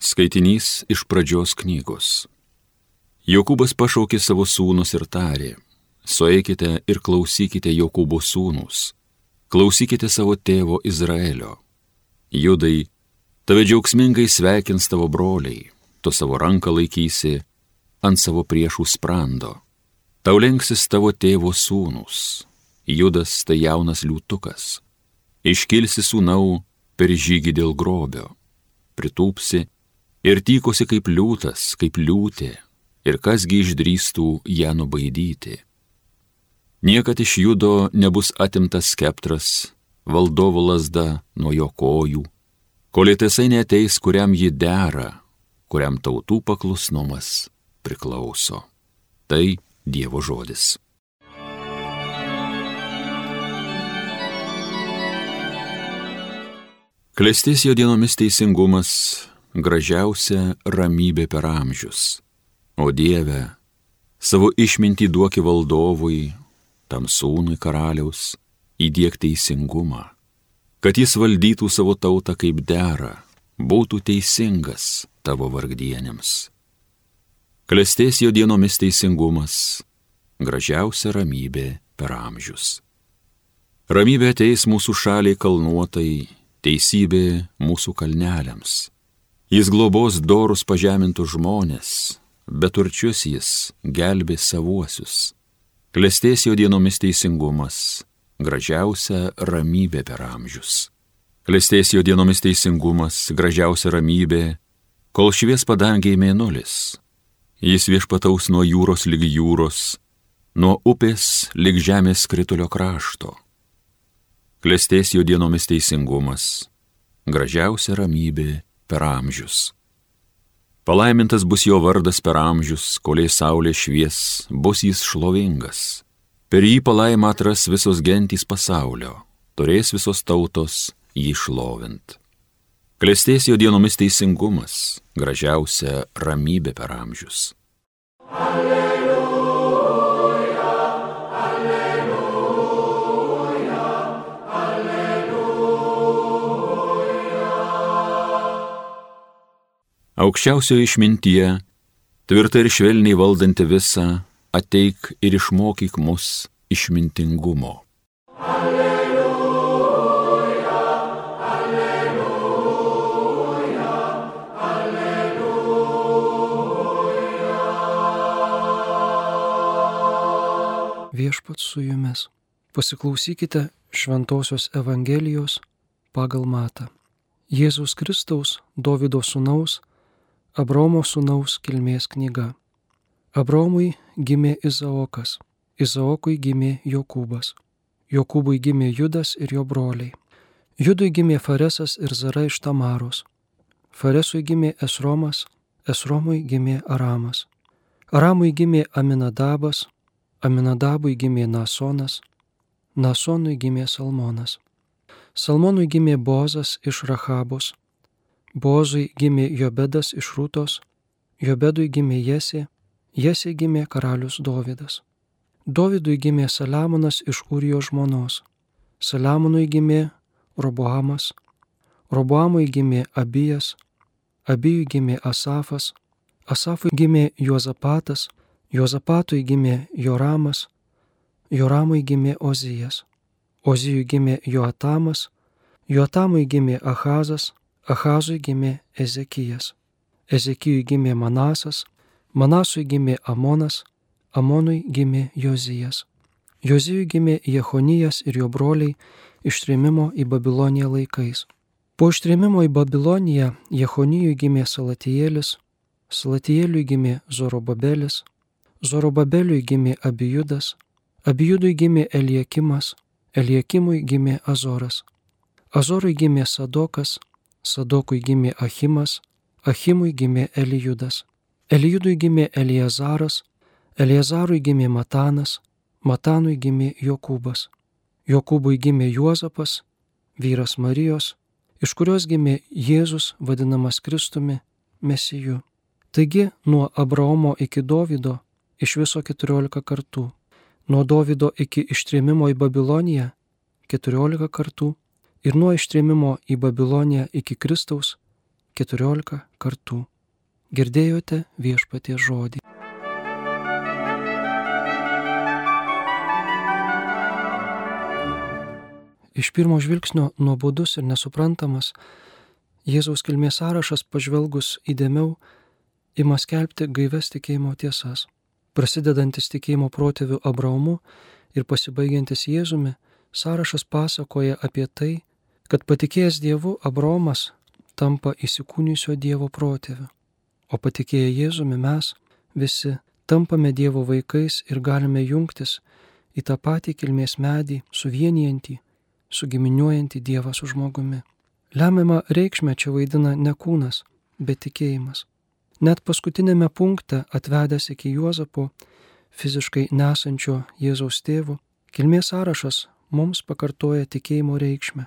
Skaitinys iš pradžios knygos. Jokūbas pašaukė savo sūnus ir tarė, sueikite ir klausykite Jokūbo sūnus, klausykite savo tėvo Izraelio. Judai, tave džiaugsmingai sveikins tavo broliai, tu savo ranką laikysi ant savo priešų sprando. Tau lenksis tavo tėvo sūnus, Judas tai jaunas liūtukas. Iškilsi sūnau per žygį dėl grobio, pritūpsi ir tykosi kaip liūtas, kaip liūtė, ir kasgi išdrįstų ją nubaidyti. Niekad iš judo nebus atimtas skeptras, valdovo lasda nuo jo kojų, kol tiesai neteis, kuriam ji dera, kuriam tautų paklusnumas priklauso. Tai Dievo žodis. Klestės jo dienomis teisingumas, gražiausia ramybė per amžius. O Dieve, savo išmintį duoki valdovui, tam sūnui karaliaus, įdėk teisingumą, kad jis valdytų savo tautą kaip dera, būtų teisingas tavo vargdienėms. Klestės jo dienomis teisingumas, gražiausia ramybė per amžius. Ramybė ateis mūsų šaliai kalnuotai, teisybė mūsų kalneliams Jis globos dorus pažemintus žmonės, bet turčius jis gelbė savuosius. Klestės jo dienomis teisingumas, gražiausia ramybė per amžius. Klestės jo dienomis teisingumas, gražiausia ramybė, kol švies padangiai mėnulis. Jis viešpataus nuo jūros lygi jūros, nuo upės lyg žemės kritulio krašto. Klestės jo dienomis teisingumas, gražiausia ramybė per amžius. Palaimintas bus jo vardas per amžius, koliai saulė švies, bus jis šlovingas. Per jį palaimą atras visos gentys pasaulio, turės visos tautos jį šlovint. Klestės jo dienomis teisingumas, gražiausia ramybė per amžius. Alleluja. Aukščiausioje išmintyje, tvirtai ir švelniai valdanti visą, ateik ir išmokyk mus išmintingumo. Alleluja, alleluja, alleluja. Viešpat su jumis. Pasiklausykite Šventojios Evangelijos pagal matą. Jėzus Kristaus, Davido sūnaus, Abromo sūnaus kilmės knyga. Abromui gimė Izaokas, Izaokui gimė Jokūbas, Jokūbui gimė Judas ir jo broliai. Judui gimė Faresas ir Zara iš Tamaros. Faresui gimė Esromas, Esromui gimė Aramas. Aramui gimė Aminadabas, Aminadabui gimė Nasonas, Nasonui gimė Salmonas. Salmonui gimė Bozas iš Rahabos, Bozui gimė Jobedas iš Rūtos, Jobedui gimė Jesė, Jesė gimė karalius Dovydas. Dovydui gimė Saliamonas iš Urijo žmonos, Saliamonui gimė Roboamas, Roboamui gimė Abijas, Abijui gimė Asafas, Asafui gimė Juozapatas, Juozapatui gimė Joramas, Joramui gimė Ozijas, Ozijui gimė Joatamas, Joatamui gimė Ahazas, Ahazui gimė Ezekijas, Ezekijui gimė Manasas, Manasui gimė Amonas, Amonui gimė Jozijas. Jozijui gimė Jehonijas ir jo broliai ištrėmimo į Babiloniją laikais. Po ištrėmimo į Babiloniją Jehonijui gimė Salatijėlis, Salatijėliui gimė Zorobabelis, Zorobabeliui gimė Abijudas, Abijudui gimė Eliekimas, Eliekimui gimė Azoras, Azorui gimė Sadokas, Sadokui gimė Achimas, Achimui gimė Elijudas, Elijudui gimė Eliezaras, Eliezarui gimė Matanas, Matanui gimė Jokūbas, Jokūbui gimė Juozapas, vyras Marijos, iš kurios gimė Jėzus vadinamas Kristumi, Mesiju. Taigi nuo Abraomo iki Dovido iš viso 14 kartų, nuo Dovido iki ištrėmimo į Babiloniją 14 kartų ir nuo ištrėmimo į Babiloniją iki Kristaus keturiolika kartų. Girdėjote viešpatie žodį. Iš pirmo žvilgsnio nuobodus ir nesuprantamas, Jėzaus kilmės sąrašas pažvelgus įdėmiau ima skelbti gaives tikėjimo tiesas. Prasidedantis tikėjimo protėvių Abraomu ir pasibaigiantis Jėzumi, sąrašas pasakoja apie tai, kad patikėjęs Dievu Abraomas tampa įsikūnysio Dievo protėviu, o patikėję Jėzumi mes visi tampame Dievo vaikais ir galime jungtis į tą patį kilmės medį, suvienijantį sugiminiuojantį Dievą su žmogumi. Lemiamą reikšmę čia vaidina ne kūnas, bet tikėjimas. Net paskutinėme punkte atvedęs iki Juozapo, fiziškai nesančio Jėzaus tėvo, kilmės sąrašas mums pakartoja tikėjimo reikšmę.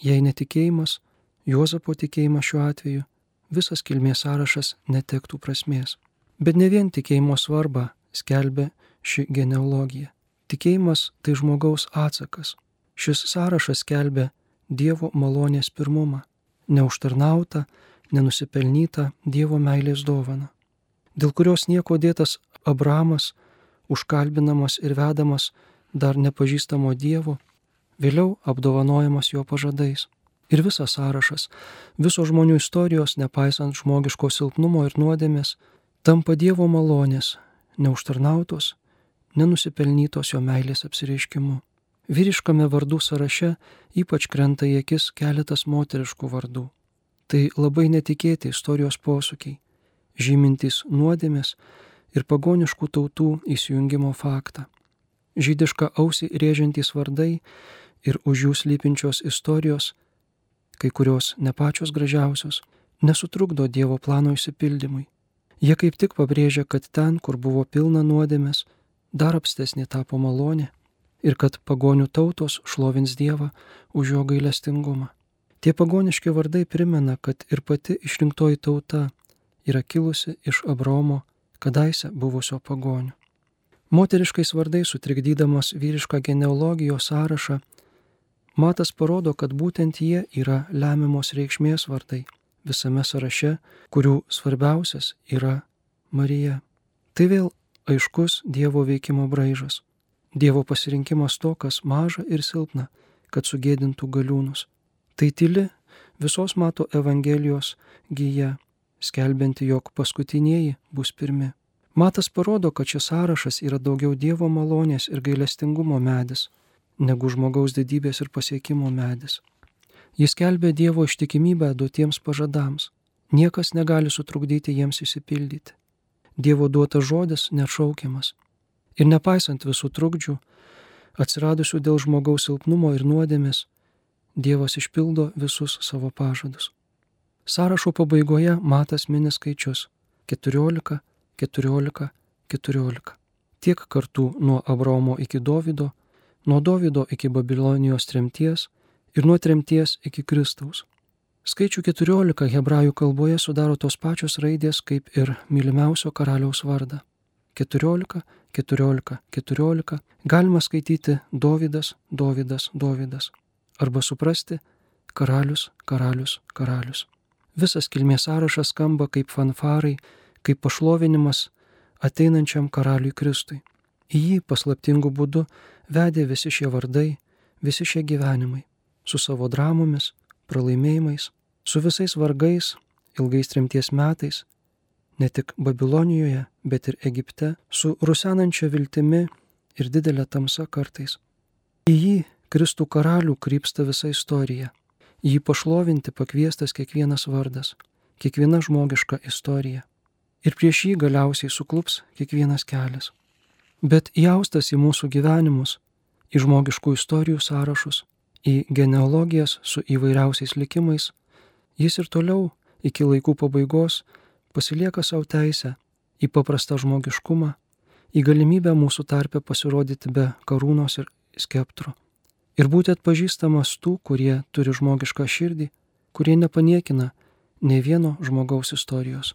Jei netikėjimas, Juozapo tikėjimas šiuo atveju, visas kilmės sąrašas netektų prasmės. Bet ne vien tikėjimo svarbą skelbia ši genealogija. Tikėjimas tai žmogaus atsakas Šis sąrašas skelbia Dievo malonės pirmumą, neužtarnautą, nenusipelnytą Dievo meilės dovaną, dėl kurios nieko dėtas Abramas, užkalbinamas ir vedamas dar nepažįstamo Dievo, vėliau apdovanojamas jo pažadais. Ir visas sąrašas, viso žmonių istorijos, nepaisant žmogiško silpnumo ir nuodėmės, tampa Dievo malonės, neužtarnautos, nenusipelnytos jo meilės apsireiškimu. Vyriškame vardų sąraše ypač krenta į akis keletas moteriškų vardų. Tai labai netikėti istorijos posūkiai, žymintys nuodėmės ir pagoniškų tautų įsijungimo faktą. Žydiška ausį rėžiantys vardai ir už jų slypinčios istorijos, kai kurios ne pačios gražiausios, nesutrukdo Dievo plano įsipildymui. Jie kaip tik pabrėžia, kad ten, kur buvo pilna nuodėmės, dar apstesnė tapo malonė ir kad pagonių tautos šlovins Dievą už jo gailestingumą. Tie pagoniški vardai primena, kad ir pati išrinktoji tauta yra kilusi iš Abromo, kadaise buvusio pagonių. Moteriškais vardais sutrikdydamas vyrišką genealogijos sąrašą, Matas parodo, kad būtent jie yra lemiamos reikšmės vardai visame sąraše, kurių svarbiausias yra Marija. Tai vėl aiškus Dievo veikimo braižas. Dievo pasirinkimas to, kas maža ir silpna, kad sugėdintų galiūnus. Tai tyli visos mato Evangelijos gyja, skelbianti, jog paskutinieji bus pirmi. Matas parodo, kad šis sąrašas yra daugiau Dievo malonės ir gailestingumo medis, negu žmogaus didybės ir pasiekimo medis. Jis kelbė Dievo ištikimybę duotiems pažadams. Niekas negali sutrukdyti jiems įsipildyti. Dievo duotas žodis nešaukiamas. Ir nepaisant visų trukdžių, atsiradusių dėl žmogaus silpnumo ir nuodėmės, Dievas išpildo visus savo pažadus. Sąrašo pabaigoje matas mini skaičius - 14, 14, 14. Tiek kartų nuo Abraomo iki Dovido, nuo Dovido iki Babilonijos tremties ir nuo tremties iki Kristaus. Skaičių 14 hebrajų kalboje sudaro tos pačios raidės kaip ir mylimiausio karaliaus vardą. 14, 14, 14 galima skaityti Dovydas, Dovydas, Dovydas arba suprasti karalius, karalius, karalius. Visas kilmės sąrašas skamba kaip fanfarai, kaip pašlovinimas ateinančiam karaliui Kristui. Į jį paslaptingų būdų vedė visi šie vardai, visi šie gyvenimai, su savo dramomis, pralaimėjimais, su visais vargais, ilgais trimties metais, ne tik Babilonijoje, bet ir Egipte, su rusenančia viltimi ir didelė tamsa kartais. Į jį Kristų karalių krypsta visa istorija. Jį pašlovinti pakviestas kiekvienas vardas, kiekviena žmogiška istorija. Ir prieš jį galiausiai suklups kiekvienas kelias. Bet įaustas į mūsų gyvenimus, į žmogiškų istorijų sąrašus, į genealogijas su įvairiausiais likimais, jis ir toliau iki laikų pabaigos pasilieka savo teisę į paprastą žmogiškumą, į galimybę mūsų tarpę pasirodyti be karūnos ir skeptro. Ir būti atpažįstamas tų, kurie turi žmogišką širdį, kurie nepaniekina ne vieno žmogaus istorijos.